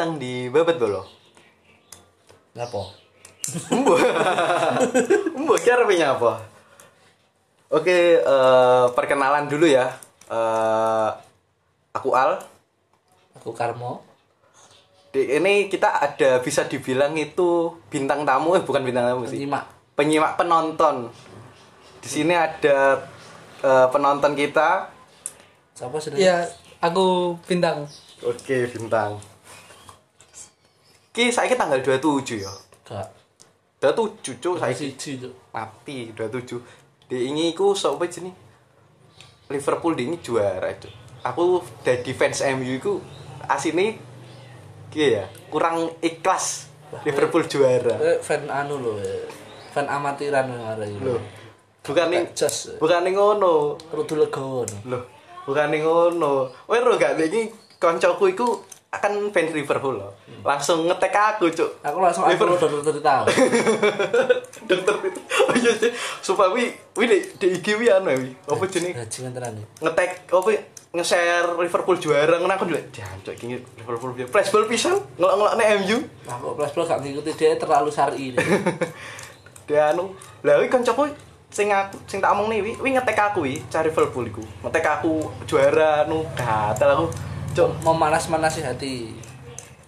datang di Babet Bolo. Ngapa? Embo. Embo cara punya apa? Oke, eh, perkenalan dulu ya. Eh, aku Al. Aku Karmo. Di ini kita ada bisa dibilang itu bintang tamu, eh bukan bintang tamu sih. Penyimak. Penyimak penonton. Di sini ada eh, penonton kita. Siapa sudah? Iya, aku bintang. Oke, bintang. Ki saya tanggal 27 ya. Gak. 27 cuk tuh. mati 27 di ini ku sapa jeneng Liverpool di ini juara itu aku dari fans MU ku asini ya kurang ikhlas Liverpool juara Eh, fan anu loh. eh. Fan amatiran itu. loh bukan ning bukan ning ngono Rudu legowo. loh bukan ning ngono kowe ro gak iki kancaku iku akan fans Liverpool loh. Langsung ngetek aku cuk. Aku langsung aku Liverpool. udah tahu. dokter itu. Oh iya sih supaya wi wi di, di IG wi anu ya, wi. Apa Bajingan tenan nih. ngetek apa nge-share Liverpool juara. Ngono aku dulu jancuk iki Liverpool juara. Flashball pisan ngelok-ngelok nek MU Aku plus gak ngikuti? Dia terlalu syar'i. nih. dia anu lah wi kancaku sing aku sing tak omong nih wi wi ngetek aku wi cari Liverpool iku. Ngetek aku juara anu gatel aku cuk Memanas-manasi hati.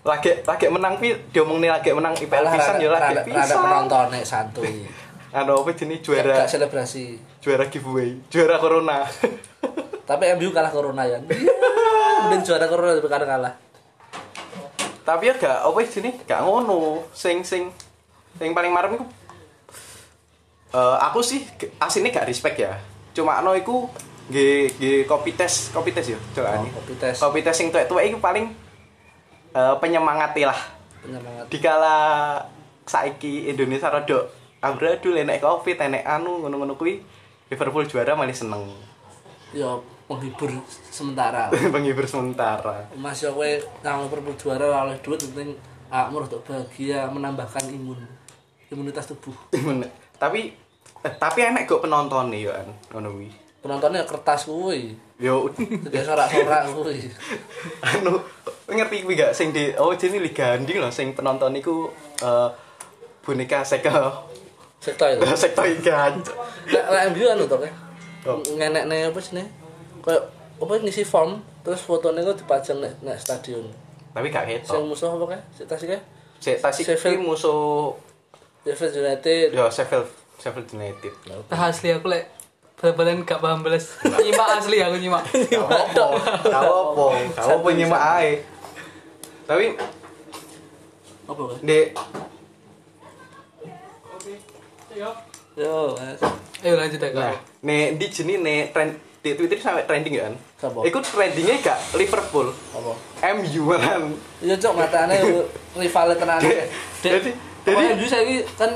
lagi lagi menang pi diomong nih lagi menang IPL pisan ya lagi pisan penonton nek santuy. anu apa jenis juara Gak selebrasi. juara giveaway juara corona Tapi MU kalah corona ya. Mending juara corona tapi kadang kalah. tapi ya gak apa sini gak ngono sing sing sing paling marem iku eh aku sih aslinya gak respect ya cuma no iku nggih nggih kopi tes kopi tes ya coba Oh, kopi tes. kopi tes sing tuwek-tuwek iku paling eh penyemangati lah Penyemangat. dikala saiki Indonesia rada amburadul enek covid enek anu ngono-ngono kuwi Liverpool juara malah seneng Ya menghibur sementara. penghibur sementara Mas yo kowe nang Liverpool juara oleh duit penting akmur untuk bahagia menambahkan imun imunitas tubuh. Tapi eh, tapi enek kok penonton nih ya ngono kuwi Penontonnya kertas kuwi. yo Jadi sorak-sorak kuwi. anu ngerti kuwi gak sing di oh jadi Liga Andi loh sing penonton iku eh boneka seka Sekto itu. sekto ikan Lah lah MU anu to. Oh. Ngenek-nek apa sih nih? Kayak apa ngisi form terus fotonya kok dipajang nek nek stadion. tapi gak Sing ketok musuh apa kayak? Sik tas kayak? Sik tasik Sheffield. musuh Sheffield United. yo Sheffield Sheffield United Nah, asli aku lek bal-balan gak paham belas. Nyimak asli aku nyimak. Gak apa gak apa gak apa nyimak ae tapi Apa kayak? di Yo, Mas. Ayo lanjut ya nah nih di sini nih trend di Twitter sampai trending kan Siapa? Iku trendingnya gak Liverpool Apa? MU malan Iya cok matanya rival tenan. Jadi- Jadi jadi saya kan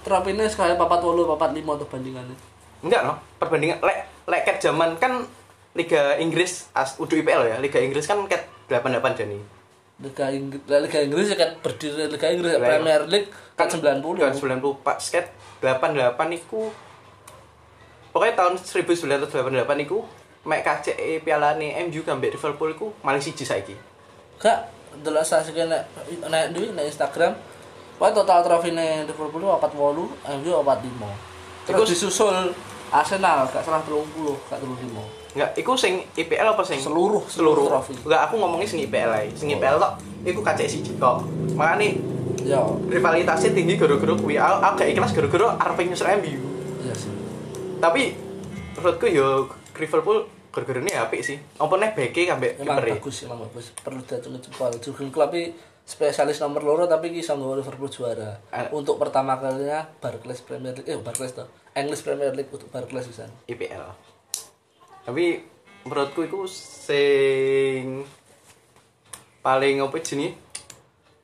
terapinnya sekali papat wolu papat lima untuk bandingannya. Enggak no, perbandingan lek lek ket zaman kan Liga Inggris as udah IPL ya, Liga Inggris kan ket 88 jani. Liga Inggris, Liga Inggris ya kan berdiri Liga Inggris Lah, Premier League kan 90. Kan 90 Pak sket 88 iku pokoknya tahun 1988 iku mek KCE Piala nih MU gambek Liverpool iku malah siji saiki. Kak, delok saksi nek nek duit nek Instagram. Wah total trofine Liverpool itu 48, MU 45. Terus disusul Arsenal gak salah 30, gak 35. Enggak, iku sing IPL apa sing Seluruh, seluruh seluruh trofi. Enggak, aku ngomongnya sing IPL ae. Sing IPL tok iku KCE siji kok. Makane Ya, rivalitasnya tinggi gara-gara kuwi. Aku aku gak ikhlas gara-gara arep nyusul MU. iya sih. tapi menurutku yo Liverpool gara-gara ini apik sih apa nih beke ambek kiper bagus, emang bagus. Perlu diacungi jempol. Jurgen Klopp spesialis nomor loro tapi bisa nggawa Liverpool juara. Ah. Untuk pertama kalinya Barclays Premier League, eh Barclays toh. English Premier League untuk Barclays bisa. IPL tapi menurutku itu sing paling apa jenis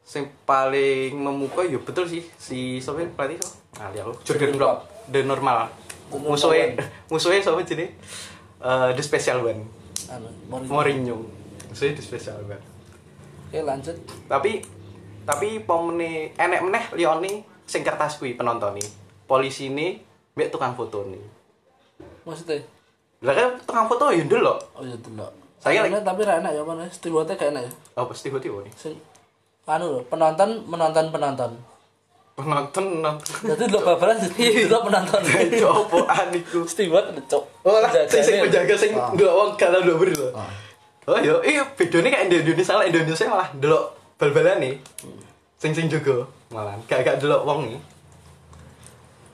sing paling memukau ya betul sih si siapa pelatih so ngali aku. Jurgen Klopp the normal. Musuhnya musuhnya siapa jenis Eh, the special one. Anu Mourinho. Mourinho. Musuhnya the special one. Oke lanjut. Tapi tapi pemene enek meneh lione sing kertas kuwi penonton nih polisi ini mbek tukang foto nih maksudnya? Lah kan tukang foto ya ndelok oh iya dulu Saya Saya tapi ra enak ya mana stewardnya gak enak ya. Apa sih tiba-tiba nih sing anu lho penonton menonton penonton. Penonton nonton jadi lo babaran jadi lo penonton. Copoan iku steward cok oh lah sing sing penjaga sing Ah. ndelok wong kalau ndelok beri lho. Oh iya iya bedone kayak Indonesia lah Indonesia malah ndelok bal-balan nih. Sing sing juga malah. Gak gak ndelok wong nih.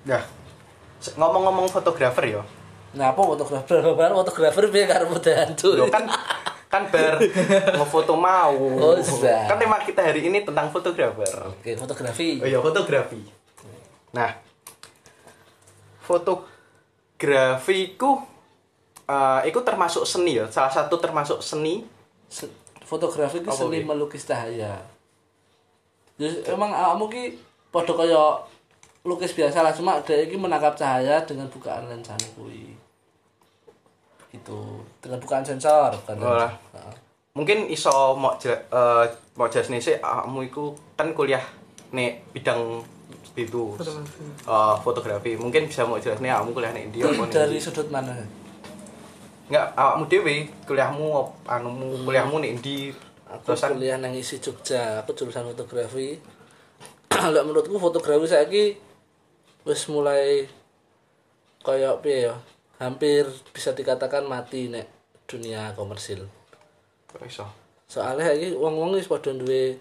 Nah se- ngomong-ngomong fotografer ya nah apa fotografer babaran fotografer biar karo hantu Loh, kan kan ber ngefoto mau Oh, sudah. kan tema kita hari ini tentang fotografer oke fotografi Oh iya, fotografi. Nah, fotografi ku eh itu termasuk seni ya, salah satu termasuk seni. Se- fotografi ki Apa seni ki? melukis cahaya jadi emang awakmu ki padha kaya lukis biasa lah. Cuma dia iki menangkap cahaya dengan bukaan lensane kuwi. Gitu. Dengan bukaan sensor bukan Oh. Heeh. Mungkin iso mau jel- eh mau jelas nih sih, kamu itu kan kuliah nih bidang itu. Eh, fotografi. Mungkin bisa mau jelas nih kamu kuliah nih dia dari sudut mana? Enggak, awakmu dhewe kuliahmu anumu kuliahmu nih di aku terusan kuliah nang isi Jogja aku jurusan fotografi. Lek menurutku fotografi saiki wis mulai kayak piye ya? Hampir bisa dikatakan mati nek dunia komersil. Iso. soalnya saiki wong-wong wis padha duwe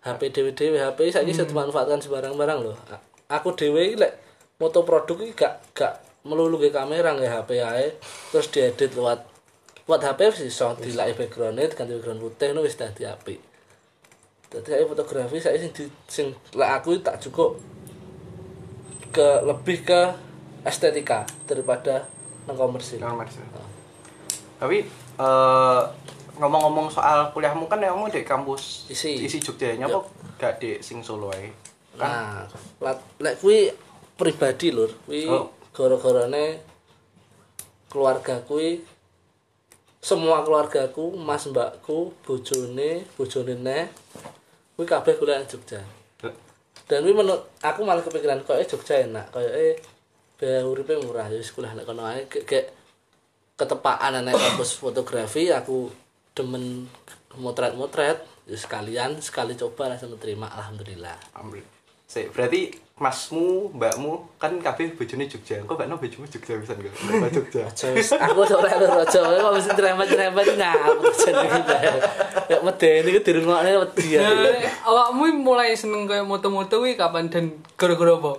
HP dhewe-dhewe. HP saiki bisa dimanfaatkan sembarang-barang loh A- aku dhewe iki lek moto produk iki gak gak melulu ke kamera nggak HP ae terus diedit lewat lewat HP wis iso dilaki background ganti background putih ngono wis dadi apik. Dadi fotografi saya sing di, sing lek aku tak cukup ke lebih ke estetika daripada nang komersil Kamar Mas. Tapi eh, ngomong-ngomong soal kuliahmu kan kamu di kampus Isi. isi Jogja nyapa gak di sing Solo ae. Kan Nah, lek kuwi pribadi lur, kuwi Oh. gara-garane keluarga kuwi semua keluargaku, mas mbakku, bojone, bojone neh kuwi kabeh kuliah Jogja. Dan kuwi menurut aku malah kepikiran kok Jogja enak, kayak eh biaya uripe murah, ya wis kuliah nek kono ae kayak ketepaan anak kampus fotografi aku demen motret-motret. Ya sekalian sekali coba langsung terima alhamdulillah. Sik, berarti masmu, mbakmu kan kabeh bojone Jogja. Kok mbakno bojomu Jogja pisan kok. Mbak Jogja. Aku sore lu rojo kok mesti nyambut jenenge. Ya medeni ku dirungokne wedi ya. Nah, awakmu mulai seneng kayak moto-moto kuwi kapan dan gara-gara apa?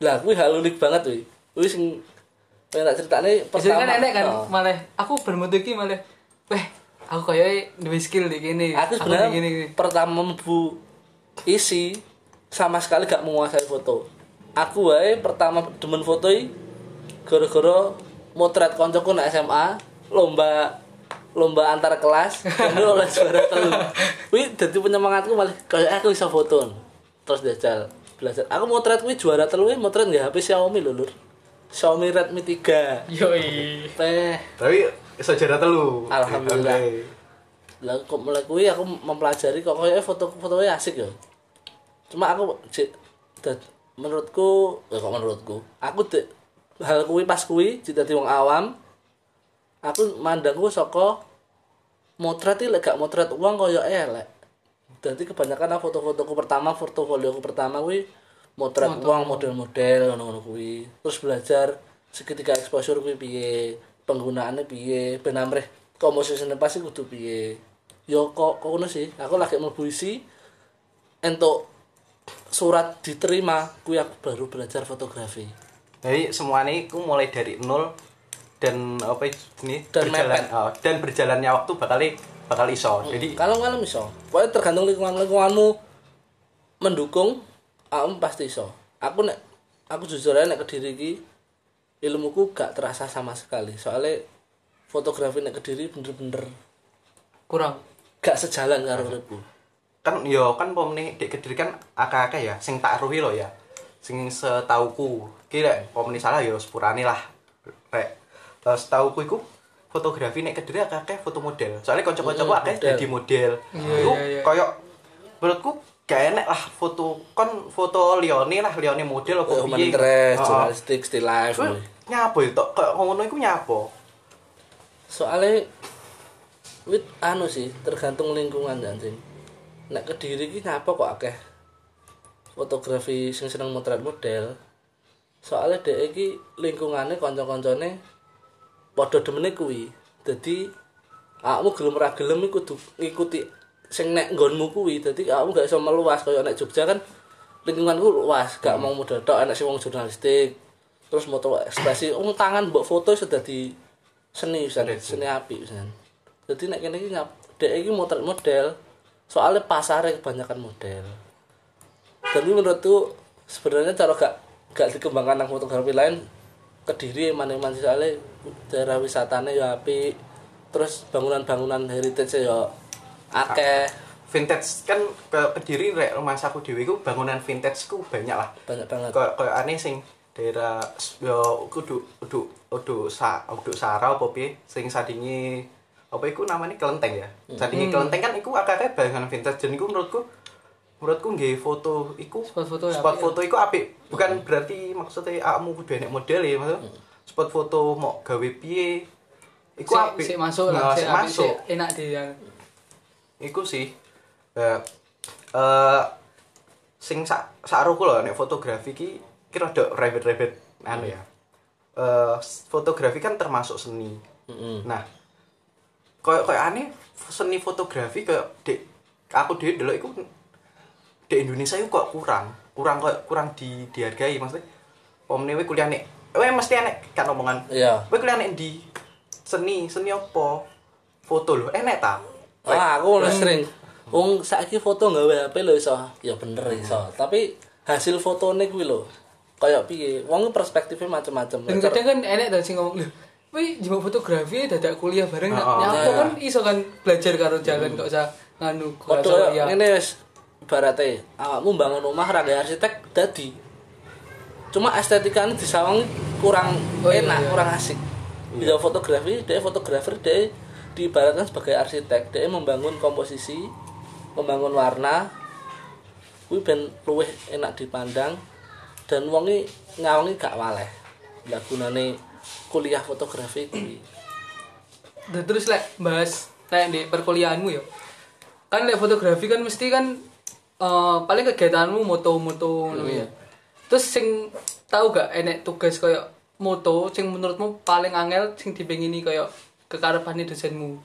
Lah kuwi hal unik banget kuwi. Kuwi sing pengen tak ceritane Biasanya pertama. kan enek kan Oh. malah aku bermoto iki malah weh aku kayak duwe skill di gini. Aku sebenarnya pertama mlebu isi sama sekali gak menguasai foto. Aku wae pertama demen foto iki gara-gara motret koncoku nang SMA lomba lomba antar kelas dan oleh juara telu. Kuwi dadi penyemangatku malah kayak aku bisa foto. Terus diajal belajar. Aku motret kuwi juara telu kuwi motret nggak HP Xiaomi lho, Lur. Xiaomi Redmi 3. Yoi. Teh Tapi iso jara telu. Alhamdulillah. Lah kok mulai kuwi aku mempelajari kok kayak foto fotonya asik ya cuma aku menurutku ya kok menurutku? Aku de, hal kuwi pas kuwi dadi wong awam aku mandangku saka motret iki gak motret uang kaya elek dadi kebanyakan aku foto-fotoku pertama portofolioku pertama kuwi motret uang model-model ngono-ngono kuwi terus belajar seketika exposure kuwi piye penggunaannya piye ben amrih komposisinya pasti kudu piye. Yo kok kok sih? Aku lagi mlebu isi entuk surat diterima kuwi aku baru belajar fotografi Jadi semuanya itu mulai dari nol dan apa ini Dan berjalan mepet. oh, dan berjalannya waktu bakal bakal iso. Jadi kalau kalau iso pokoknya tergantung lingkungan lingkunganmu mendukung kamu pasti iso aku nek aku jujur aja nek ke diri iki ilmuku gak terasa sama sekali soalnya fotografi nek Kediri bener-bener kurang gak sejalan karo uripku. Kan yo kan pomene dek kediri kan akeh-akeh ya sing tak ruhi lo ya sing setauku ki lek pomene salah yo sepurane lah rek Eh, setauku iku fotografi nek kediri akeh-akeh foto model soalnya kanca-kancaku Mm, akeh model. dadi model Iya, iku iya, iya. koyo menurutku gak enek lah foto kon foto lione lah lione model apa Human piye interest, Heeh. jurnalistik, still life. Nyapa itu kok ngono iku nyapa Soale wit anu sih, tergantung lingkungan anjing. Nek Kediri ki ngapa kok akeh fotografi sing seneng motret model. Soale dhek iki lingkungane kanca-kancane padha demene kuwi. Dadi awakmu gelem ora gelem iku kudu ngikuti sing nek nggonmu kuwi. Dadi awakmu gak iso meluas kaya nek Jogja kan lingkunganku luas, gak mau model tok sing wong jurnalistik. Terus moto ekspresi, wong tangan mbok foto sudah di seni bisa seni api bisa jadi nek kene iki dek iki motret model soalnya pasarnya kebanyakan model. Tapi menurutku sebenarnya cara gak gak dikembangkan nang fotografi lain kediri mana-mana soalnya daerah wisatanya ya api terus bangunan-bangunan heritage ya akeh. Vintage kan ke kediri rek rumah saku dewi ku bangunan vintage ku banyak lah. Banyak banget. Kayak kayak aneh sing daerah yo kudu kudu kudu sa kudu sarau apa sing sadingi apa iku namanya? Kelenteng ya? Sadingi kelenteng kan iku akeh bangunan vintage. Dan iku menurutku menurutku nggih foto iku Spot foto ya spot apik foto iku apik. Bukan berarti maksudnya awakmu kudu enek model ya maksud spot foto mau gawe piye iku Sik- apik. sik masuk Nah, lah sik sik apik, masuk. sik enak di yang Iku sih. Eh eh, sing sak saruku lho nek fotografi ki ki rada ribet-ribet anu ya. Eh fotografi kan termasuk seni. Mm-mm. Nah, koyo koyo aneh seni fotografi kayak dek aku dhewe delok iku di Indonesia itu kok kurang, kurang kok kurang di dihargai maksudnya. Omne we kuliah nek, we mesti enek kan omongan. iya We kuliah nek di seni, seni apa? Foto lho, enek ta? Wah, aku mulai sering. Wong saiki foto nggawe HP lho iso. Ya bener iso. Tapi hasil fotone kuwi lho. Kayak piye? Wong perspektifnya macam-macam. dan kadang kan enak tuh sing ngomong lho Wih, jemput fotografi dadak kuliah bareng Oh, oh, nyapa iya. kan iso kan belajar karo jalan gak usah nganu kaya ya. ngene wis ibarate awakmu bangun rumah ra arsitek dadi. Cuma estetikanya disawang kurang Oh, iya, enak, iya. kurang asik. Dia fotografi, dia fotografer, dia diibaratkan sebagai arsitek. Dia membangun komposisi, membangun warna. Kuwi ben luwih enak dipandang dan wongi ngawangi gak waleh. Lah gunane kuliah fotografi kuwi. Dan terus lek bahas lek di perkuliahanmu ya. Kan lek fotografi kan mesti kan eh, paling kegiatanmu moto-moto ngono ya. Terus sing tahu gak enek tugas koyo moto sing menurutmu paling angel sing dipengini koyo kekarepane dosenmu.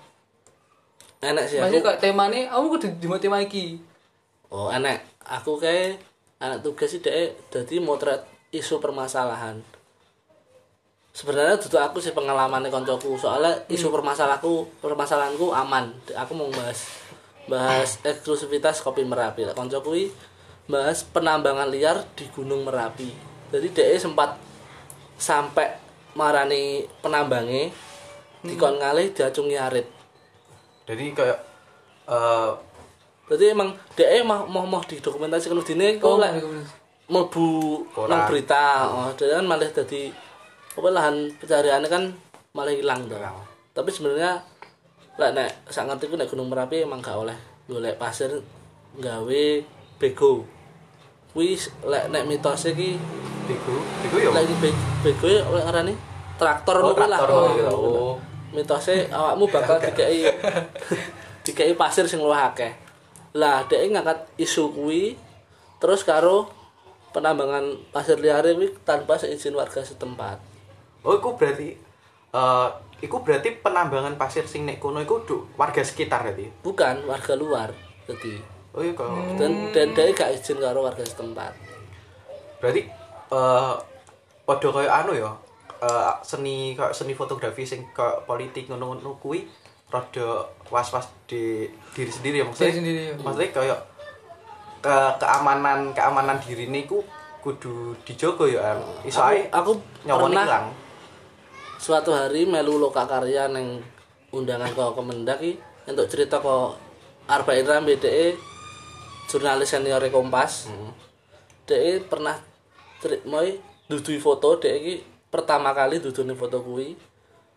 Enak sih Masih aku. kok temane aku kudu di tema iki. Oh, enak. Aku kayak anak tugas sih deh jadi motret isu permasalahan. Sebenarnya itu aku sih pengalamannya koncoku soalnya isu permasalahanku permasalahanku aman. Aku mau bahas bahas eksklusivitas kopi Merapi. Lah, Koncoku bahas penambangan liar di Gunung Merapi. Jadi dia sempat sampai marani penambangnya dikon ngalih diacungi arit. Jadi kayak eh Jadi emang dia mau mau mau didokumentasikan dine kok lek mlebu Koran. nang berita oh dia kan malah jadi apa lahan pencariannya kan malah hilang tuh tapi sebenarnya lek nek sak ngerti ku nek Gunung Merapi emang gak oleh golek pasir gawe bego kuwi lek nek mitosnya ki Bigo, Bigo yo. lagi be- bego ya oleh ngarani traktor Oh, ngono lah Oh, gitu. Oh. mitosnya awakmu bakal dikei dikei pasir sing luwih akeh lah dhek ngangkat isu kuwi terus karo penambangan pasir liar kuwi tanpa seizin warga setempat Oh, iku berarti eh iku berarti penambangan pasir sing nek kono iku du, warga sekitar berarti. bukan warga luar jadi Oh iya kok. dan dan dhek gak izin karo warga setempat Berarti eh padha kaya anu ya. eh, seni kayak seni fotografi sing kayak politik ngono-ngono kuwi rada was-was di diri sendiri ya maksudnya. Diri sendiri, ya. Maksudnya kayak ke keamanan keamanan diri ini ku kudu dijogo ya. Iso aku, aku nyawon pernah ilang. Suatu hari melu loka karya neng undangan ke Kemendak iki untuk cerita ke Arba'in Rambe DE jurnalis senior Kompas. DE pernah moi dudui foto DE iki pertama kali dudune foto kuwi.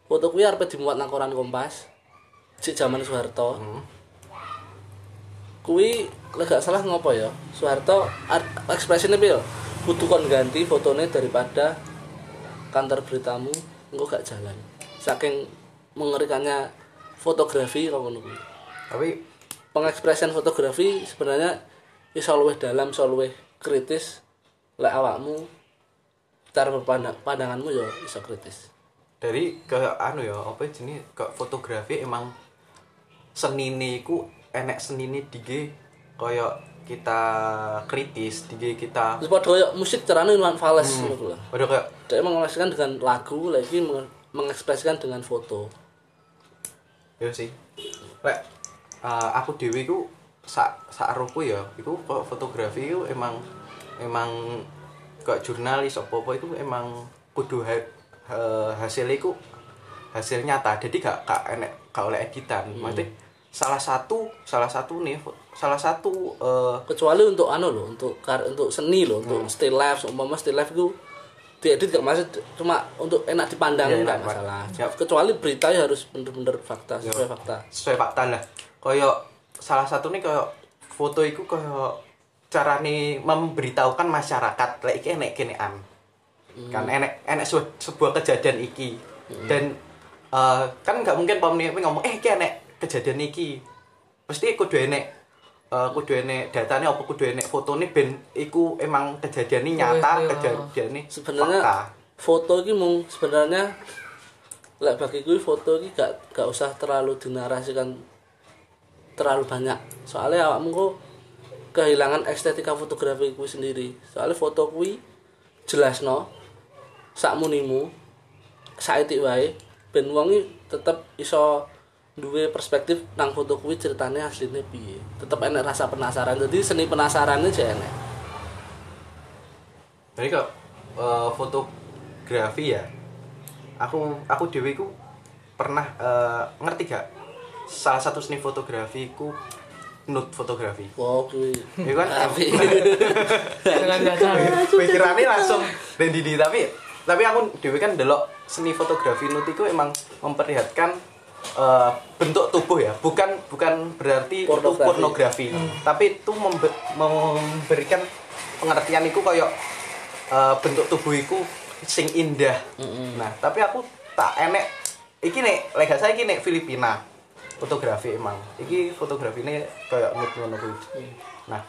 Foto kuwi arep dimuat nang koran Kompas. Cik zaman Soeharto. Kuwi lek gak salah ngopo ya? Soeharto ar- ekspresinya? Kudu kon ganti fotone daripada kantor beritamu engko gak jalan. Saking mengerikannya fotografi kok ngono. Tapi Pengekspresian fotografi sebenarnya iso luwih dalam, iso luwih kritis lek awakmu cara berpandang pandanganmu ya iso kritis. dari ke anu ya apa jenis ke fotografi emang seni iku enek seni ini dige koyo kita kritis dige kita. Terus padha koyo musik carane Iwan Fals ngono lho. Waduh kayak Dia mengekspresikan dengan lagu, lagi menge- mengekspresikan dengan foto. ya sih. Lek eh, aku dewi ku sak sak rohku ya iku kok fotografi itu emang emang kok jurnalis apa apa itu emang kudu ha, ha- hasil iku hasil nyata. Jadi gak gak enek gak oleh editan. Maksudnya salah satu salah satu nih salah satu eh, Kecuali untuk anu loh, untuk kar untuk seni loh, untuk still life, umpama still life itu diedit gak maksud cuma untuk enak dipandang Iya, enggak masalah. Pak. Kecuali berita ya harus bener-bener fakta, sesuai fakta. sesuai fakta lah. Koyo salah satu nih koyo foto iku koyo carane memberitahukan masyarakat lek iki enek kenean kan enek enek sebuah kejadian iki. Dan eh, kan nggak mungkin pemni ngomong eh iki enek kejadian iki pasti kudu enek eh, kudu enek datanya apa kudu enek fotone ben iku emang kejadian ini nyata Iya, iya. kejadian ini Sebenarnya fakta foto ini mung sebenarnya lek bagi gue foto ini gak gak usah terlalu dinarasikan terlalu banyak. Soalnya awakmu kok kehilangan estetika fotografi gue sendiri. Soalnya foto gue jelas no sak munimu saiki wae ben wong iki tetep iso duwe perspektif nang foto kuwi ceritane asline piye. Tetep enek rasa penasaran. Jadi seni penasarannya aja enek. Jadi kok eh, fotografi ya, aku aku dewi ku pernah eh, ngerti gak salah satu seni fotografi ku nude fotografi. Wow, kuwi. Itu kan Tapi Dengan dasar. pikirannya langsung rendidi tapi tapi aku dewi kan delok seni fotografi nude itu emang memperlihatkan eh, bentuk tubuh ya, bukan bukan berarti itu Pornografi. pornografi, tapi itu membe- memberikan pengertian itu kayak eh, bentuk tubuh itu sing indah. Nah, tapi aku tak enek iki nek lega saya iki nek Filipina fotografi emang. Iki fotografi ini kayak ngono kuwi. Nah,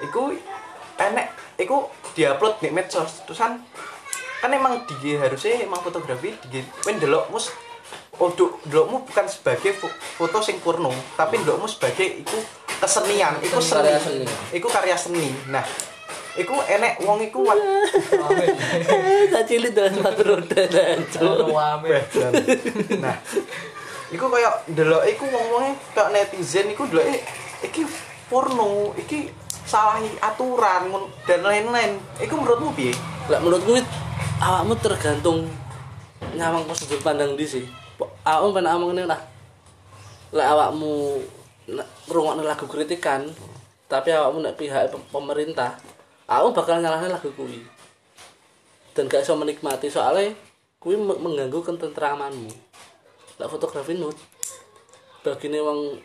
iku enek iku diupload di medsos terusan kan emang di harusnya emang fotografi di kowe ndelok mus Odo, ndelokmu bukan sebagai fo- foto sing porno, tapi ndelokmu sebagai iku kesenian, iku seni. Karya seni. Iku karya seni. Nah, iku enek wong iku wat tak cilik dengan sepatu roda nah iku kayak ndelok iku wong-wonge kayak netizen iku ndelok iki porno iki salahi aturan dan lain-lain iku menurutmu piye Lah menurutku awakmu tergantung nyawang sudut pandang di sih. Awakmu pengen ngomong ini lah. Lah awakmu ngrungokno lagu kritikan, tapi awakmu nek pihak pem- pemerintah, awakmu bakal nyalahne lagu kuwi. Dan gak iso menikmati soalnya kuwi me- mengganggu ketentramanmu. Lah fotografi nude bagine wong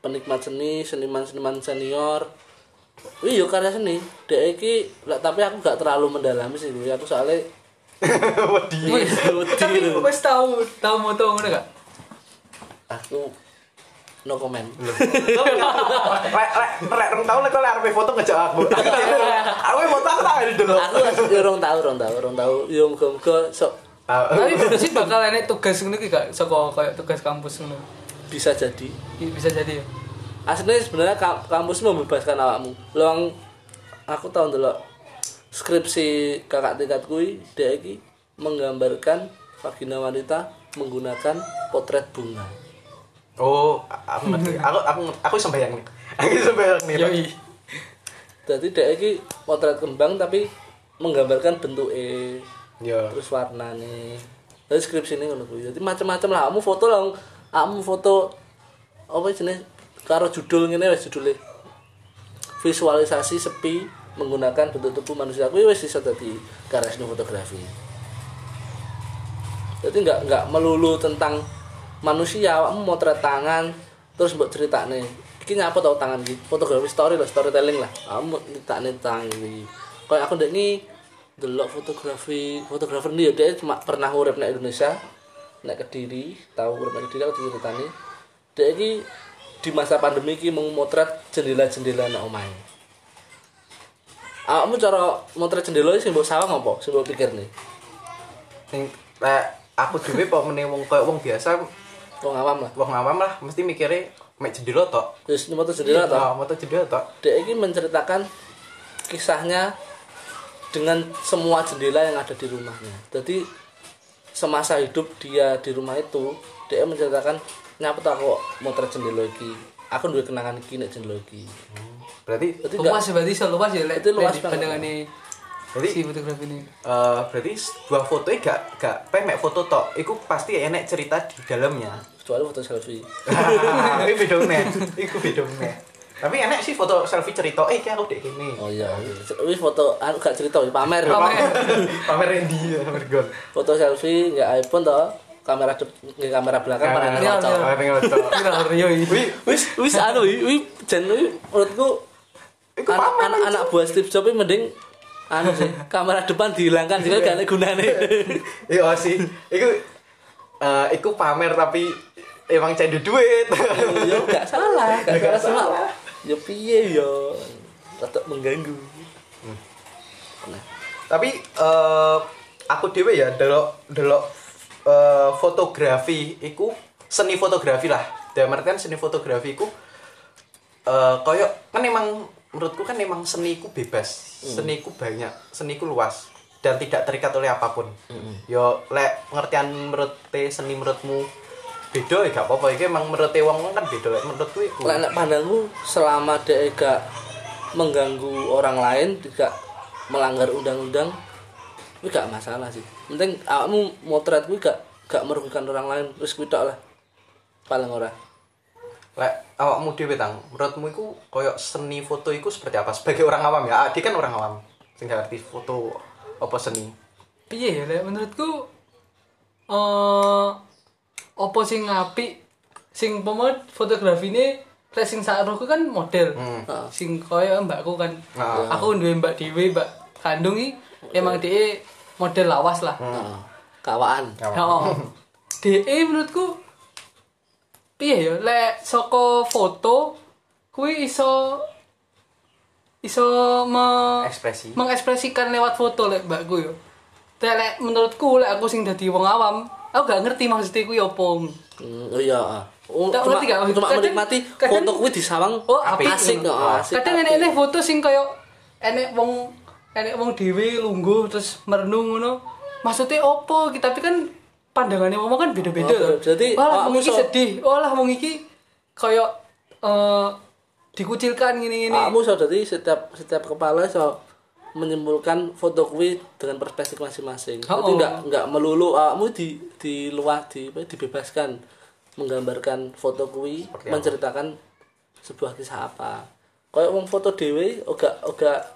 penikmat seni, seniman-seniman senior, Wih, yo karya seni. Dek iki, tapi aku gak terlalu mendalami sih. Aku soalnya wedi Tapi wis tahu tahu moto ngono gak? Aku no comment. rek rek rek rong tahun lek lek arep foto ngejak aku aku foto aku tak dulu aku yo rong tau, rong tau, rong tau. Yo muga-muga sok Tapi sih bakal enek tugas ngono ki gak saka kayak tugas kampus ngono. bisa jadi. I- Bisa jadi ya. Aslinya sebenarnya ka- kampus membebaskan awakmu. Luang aku tahu dulu skripsi kakak tingkat kui dia iki menggambarkan vagina wanita menggunakan potret bunga. oh aku ngerti aku aku aku sembayang nih aku sembayang nih Yoi. Jadi dia iki potret kembang tapi menggambarkan bentuk e ya terus warnane Jadi skripsi ini ngono kuwi. Jadi macam-macam lah. Kamu foto lah, kamu foto apa jenis karo judul ngene wis judule. Visualisasi sepi menggunakan bentuk tubuh manusia kuwi wis iso dadi karya seni fotografi. Jadi nggak nggak melulu tentang manusia, kamu motret tangan terus mbok ceritane. Iki nyapa tau tangan iki? Fotografi story lah, storytelling lah. Kamu ceritane tangan iki. Kayak aku ndek ini delok fotografi, fotografer dia dia cuma pernah urip nek Indonesia, nek Kediri, tahu urip nek Kediri aku diceritani. Dia iki di masa pandemi iki mau motret jendela-jendela nek omahe. Awakmu cara motret jendela sing mbok sawang apa? Sing mbok pikir nih. Sing lek aku dhewe apa meneh wong koyo wong biasa, Wong awam lah. wong awam lah mesti mikire mek jendela tok. Terus moto jendela toh. Nah, moto jendela tok. Dia ini menceritakan kisahnya dengan semua jendela yang ada di rumahnya. Jadi semasa hidup dia di rumah itu, dia menceritakan nyapa tak kok motret jendela iki. Aku duwe kenangan iki nek iki. Berarti enggak luas ya berarti so luas ya lek Itu luas pandangannya Jadi- si fotografi ini eh berarti sebuah foto iki gak gak pemek foto tok. Iku pasti enek cerita di dalamnya. kecuali foto selfie. Ini beda meneh. Iku beda meneh. Tapi enek sih foto selfie cerita, eh iki aku dek kene. Oh iya, wis foto anu gak cerita pamer. Pamer. Pamer Randy, pamer gon. Foto selfie nggak iPhone toh. Kamera nggak kamera belakang Iya, ngocok. Pamer ngocok. Kira Rio ini. Wis wis anu wi, wi jen wi menurutku Iku anak, pamer anak, anak buah Steve Jobs mending anu sih kamera depan dihilangkan sih gak ada gunanya Iya sih. Iku eh iku pamer tapi emang candu duit. ya gak salah gak Gak salah. ya piye yo? Tetap mengganggu. Tapi eh aku dhewe ya delok delok eh, fotografi iku seni fotografi lah. Dalam artian seni fotografi iku eh koyo kan emang menurutku kan emang seni iku bebas. Seni iku banyak, seni iku luas dan tidak terikat oleh apa pun. Yo lek pengertian menurut seni menurutmu beda ya gak apa-apa iki emang menurut wong kan beda lek menurutku iku. Lek pandangku selama dia gak mengganggu orang lain tidak melanggar undang-undang itu gak masalah sih penting kamu motret kuwi gak gak merugikan orang lain terus kuwi tok lah paling ora Lek awakmu dhewe tang, menurutmu iku koyo seni foto iku seperti apa? Sebagai orang awam ya, Adi kan orang awam. Sing gak ngerti foto apa seni. piye ya lek menurutku eh apa sing apik sing pemot fotografi ini lek sing sakroku kan model Hmm. sing koyo mbakku kan Ah. aku duwe mbak Dewi mbak kandung iki emang dia model lawas lah Heeh. kawaan Oh. DE menurutku piye ya lek saka foto kuwi iso iso me Ekspresi. mengekspresikan lewat foto lek mbakku yo. Lek lek menurutku lek aku sing dadi wong awam, aku gak ngerti maksudnya kuwi opo. Hmm, oh iya. Oh, Tak cuma, ngerti gak? cuma Kadang- menikmati kadang- foto kuwi disawang Oh, apik. asik Oh. asik. Kadang enek-enek foto sing kaya enek wong enek wong dhewe lungguh terus merenung ngono. Maksudnya opo? Ki- Tapi kan pandangannya wong kan beda-beda. Oh, loh. jadi, awakmu wong iki sedih, walah wong iki kaya eh dikucilkan gini-gini. Kamu so jadi setiap setiap kepala so menyimpulkan foto kuwi dengan perspektif masing-masing. Jadi Oh, oh. enggak enggak melulu kamu di di luar di dibebaskan menggambarkan foto kuwi menceritakan sebuah kisah apa. Kayak wong foto dhewe oga oga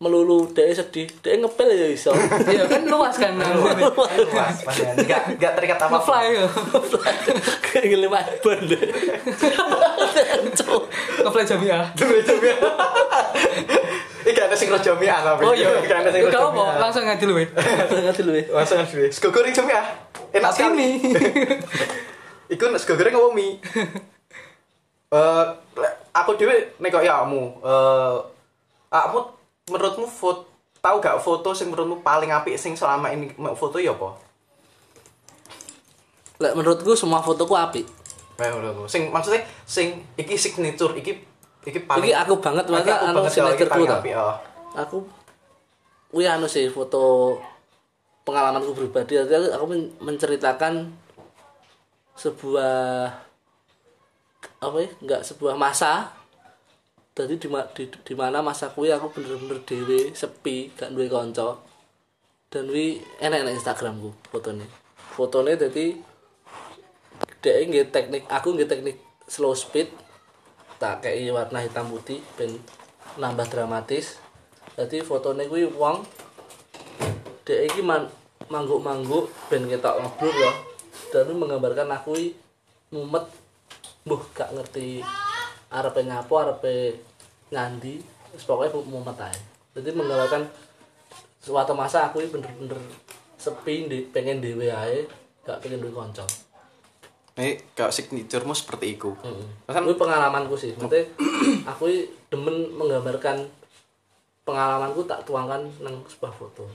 melulu dhek sedih, dhek ngepel ya iso. Iya kan luas kan. Luas, panjang. Gak gak terikat apa. Ngefly ya. Kayak ngelimat ban. Ngefly Jamiah. Iki gak ada sing rojo miah tapi. Oh iya. Gak ada sing rojo apa, miah. langsung ngerti lu. Ngerti lu ya. Langsung aja dhewe. Sego goreng jamiah. Enak Tapi sekali. ini. Iku nek sego goreng apa mie? Eh, aku dhewe nek kok ya kamu, eh kamu menurutmu foto tahu gak foto sing menurutmu paling apik sing selama ini mau foto ya apa? Lek menurutku semua fotoku apik. Kayak menurutmu. Sing maksudnya sing iki signature iki iki paling Iki aku banget aku anu banget, signature paling ta. oh. Aku kuwi anu sih foto pengalamanku pribadi aku men- menceritakan sebuah apa ya enggak sebuah masa jadi di, di, di mana masa kuwi aku bener-bener dewe sepi gak duwe kanca. Dan wi enak enak Instagramku fotonya fotone dadi dhek nggih teknik aku nggih teknik slow speed tak kei warna hitam putih ben nambah dramatis. Jadi fotone kuwi wong dhek iki man, mangguk-mangguk ben ketok ngeblur ya. Dan menggambarkan aku mumet mbuh gak ngerti arepe nyapo arepe ngandi wis pokoknya mumet ae jadi menggambarkan suatu masa aku iki bener-bener sepi di, pengen dhewe ae gak pengen duwe kanca Ini kayak signaturemu seperti itu. Heeh. Kan Kuwi pengalamanku sih. Maksudnya aku demen menggambarkan pengalamanku tak tuangkan nang sebuah foto.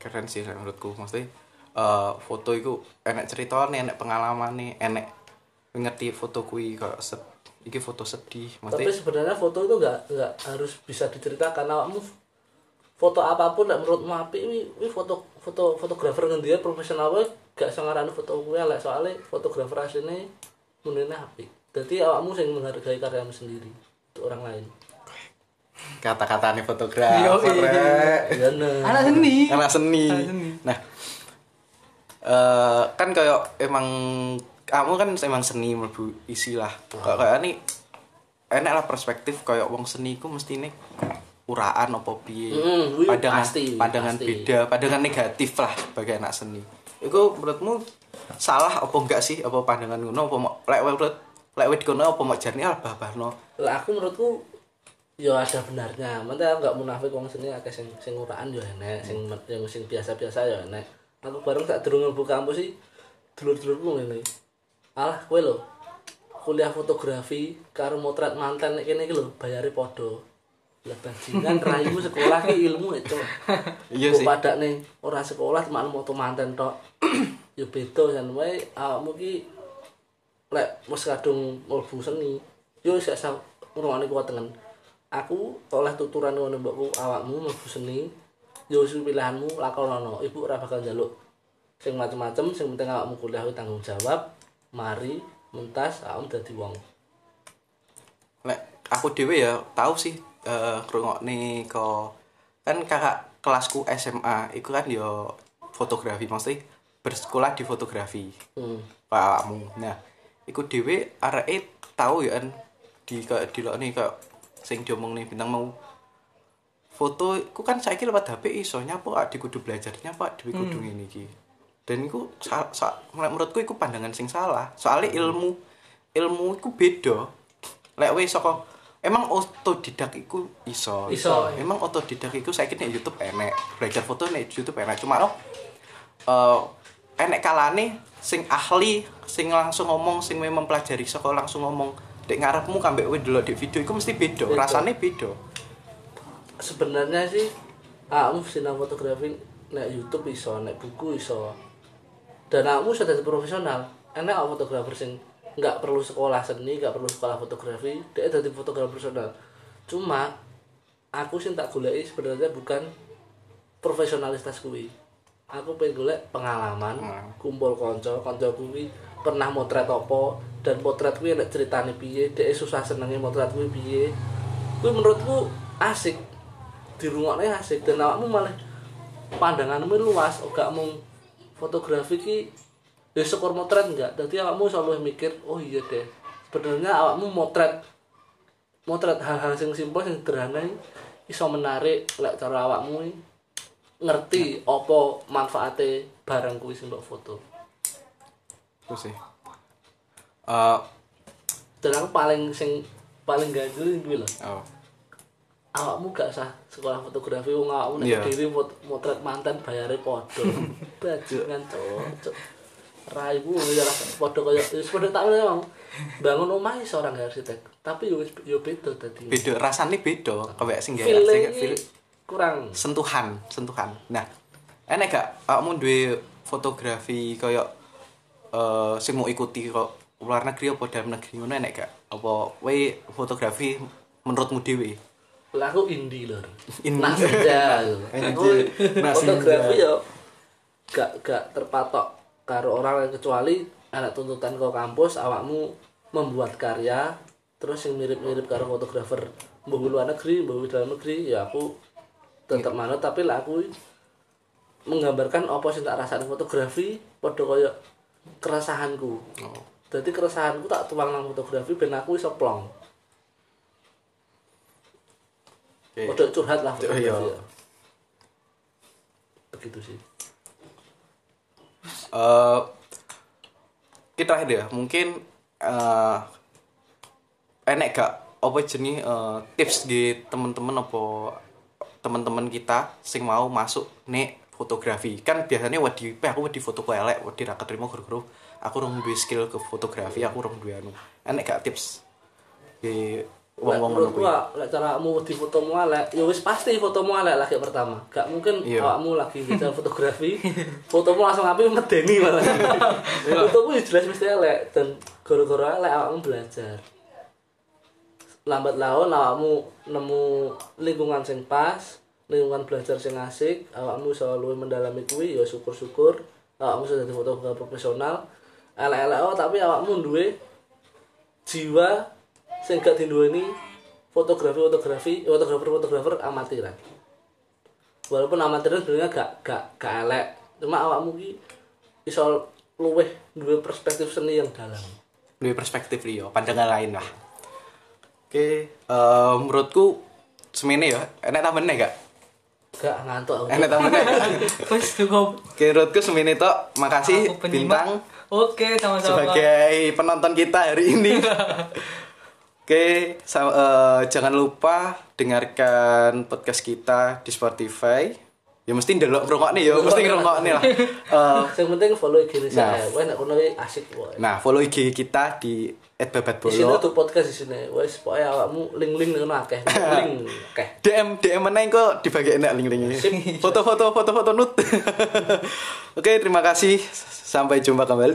keren sih menurutku. Maksudnya eh foto itu enek ceritanya, enek pengalaman nih, enek ngerti foto kui sed, iki foto sedih. Tapi Maksudnya sebenarnya foto itu nggak nggak harus bisa diceritakan awakmu foto apa pun nek menurutmu apik ini, ini foto foto fotografer ngendi profesional wae gak iso ngarani foto kuwi elek soalnya fotografer asline menene apik. Dadi awakmu sing menghargai karyamu sendiri untuk orang lain. kata-katanya fotografer. Iya. Rek. Ya nah. anak seni Anak seni. Anak seni. Nah, eh kan kayak emang kamu kan emang seni mlebu isi lah. Kayak kayak ini enak lah perspektif kayak wong seni ku mesti nih uraan apa piye. Mm, pandangan pasti, pandangan pasti. beda, pandangan negatif lah sebagai anak seni. Itu menurutmu salah apa enggak sih apa pandangan ngono apa mau lek menurut lek wit kono apa mau jarne ah babahno. lah aku menurutku ya ada benarnya mantap nggak munafik wong sini akeh sing sing uraan ya enek sing yang sing biasa-biasa ya enek aku bareng tak durung mlebu kampus sih dulur-dulurku ngene alah kowe lho. Kuliah fotografi karo motret manten nek kene iki lho bayare padha. Lah bajingan raimu sekolah ki ilmu itu Iya sih. padakne ora sekolah cuma moto manten tok. Ya beda jan wae awakmu ki lek wis kadung mlebu seni yo sak sak ngrungokne kuat tengen aku oleh tuturan ngono mbokku awakmu mlebu seni yo wis pilihanmu lakonono ibu ora bakal njaluk sing macem-macem sing penting awakmu kuliah kuwi tanggung jawab mari mentas awakmu dadi wong. Lek aku dhewe ya tahu sih eh ngrungokne ko kan kakak kelasku SMA itu kan yo fotografi maksudnya bersekolah di fotografi. Hmm. pakmu. Nah iku dhewe areke tahu ya kan di kayak di nih kayak sing diomong nih bintang mau foto iku kan saiki lewat HP iso nyapa adik kudu belajarnya pak? Dhewe kudu ngene iki dan iku sa, sa, menurutku iku pandangan sing salah. Soalnya ilmu ilmu iku beda. Lek wis saka emang otodidak iku iso? Iso, iya. emang otodidak iku saiki nek YouTube enek. Belajar foto nek YouTube enek. Cuma no eh enek kalane sing ahli sing langsung ngomong sing memang pelajari saka langsung ngomong dek ngarepmu kambek kowe delok di video iku mesti beda. Beda. rasane beda. Sebenarnya sih aku sinau fotografi nek YouTube iso nek buku iso dan aku sudah jadi profesional. Enak aku fotografer sing nggak perlu sekolah seni nggak perlu sekolah fotografi dia jadi fotografer profesional. Cuma aku sih tak goleki sebenarnya bukan profesionalitas kuwi. Aku pengen golek pengalaman Hmm. kumpul konco konco kuwi pernah motret apa dan potret kuwi nek ceritane piye dhek susah senenge motret kuwi piye. Kuwi menurutku asik. Dirungokne asik dan awakmu malah pandanganmu luas gak mung fotografi ki ya syukur motret enggak dadi awakmu selalu mikir oh iya deh sebenarnya awakmu motret. Motret hal-hal sing simpel sing sederhana iso menarik lek cara awakmu ngerti apa manfaate barang kuwi sing mbok foto. Terus sih. Eh dan paling sing paling ganjel kuwi lho. Oh. Awakmu gak usah sekolah fotografi wong awakmu nek Iya. dhewe mot- motret mantan bayare padha bajingan cocok raimu ya padha kaya wis padha tak mau bangun omah iso orang arsitek. Tapi yo yo beda dadi. Beda rasane beda. Kayak sing feel sing kurang. Sentuhan sentuhan. Nah enek gak? Kamu duwe fotografi kayak eh sing mau ikuti kok luar negeri apa dalam negeri ngono enek gak? Apa we fotografi menurutmu dhewe? Lah aku indie lho. Indie. Nah, fotografi yo gak gak terpatok karo orang lain kecuali anak tuntutan ke kampus awakmu membuat karya terus yang mirip-mirip karo fotografer mbah luar negeri mbah dalam negeri ya aku tetap manut tapi lah aku menggambarkan apa sing tak rasane fotografi padha kaya keresahanku. Oh. Dadi keresahanku tak tuang nang fotografi ben aku iso plong. Padha curhat lah Oh, fotografi. iya. ya. Begitu sih. Eh kita terakhir ya, mungkin eh enek gak apa jenis eh, tips di teman-teman apa teman-teman kita sing mau masuk nek fotografi? Kan biasanya "Peh, aku wedi foto elek wedi ra keterima guru-guru. Aku rong skill ke fotografi aku rong duwe anu. Enek gak tips di wong-wong ngono Menurutku kuwi lek caramu di fotomu elek, ya wis pasti fotomu elek lagi pertama. Gak mungkin Iya. awakmu lagi belajar fotografi, fotomu langsung api medeni malah. fotomu ya jelas mesti elek dan gara-gara elek awakmu belajar. Lambat laun awakmu nemu lingkungan sing pas, lingkungan belajar sing asik, awakmu iso luwih mendalami kuwi ya syukur-syukur awakmu sudah jadi fotografer profesional. Elek-elek oh, tapi awakmu duwe jiwa sing gak diduweni fotografi fotografi fotografer fotografer amatiran walaupun amatiran sebenarnya gak gak gak elek. Cuma awakmu ki iso luweh duwe perspektif seni yang dalam. Duwe perspektif liyo pandangan lain lah. Oke eh, menurutku semene ya. Enek tambahan gak? Gak ngantuk aku. Tambahan gak Wes cukup. Oke, menurutku semene tok. Makasih bintang. Oke, sama-sama. sebagai penonton kita hari ini. Oke, sa- eh, jangan lupa dengarkan podcast kita di Spotify. Ya mesti ndelok ngrungokne ya, mesti ngrungokne lah. Eh, yang penting follow IG ini Nah. saya kono ki asik wae nah, follow IG kita di di sini @babatbolo. tuh podcast di sini wes pokoknya awakmu link-link ngono akeh link akeh DM DM mana kok dibagi enak link-linknya. Foto-foto foto-foto nut. Oke, terima kasih. Sampai jumpa kembali.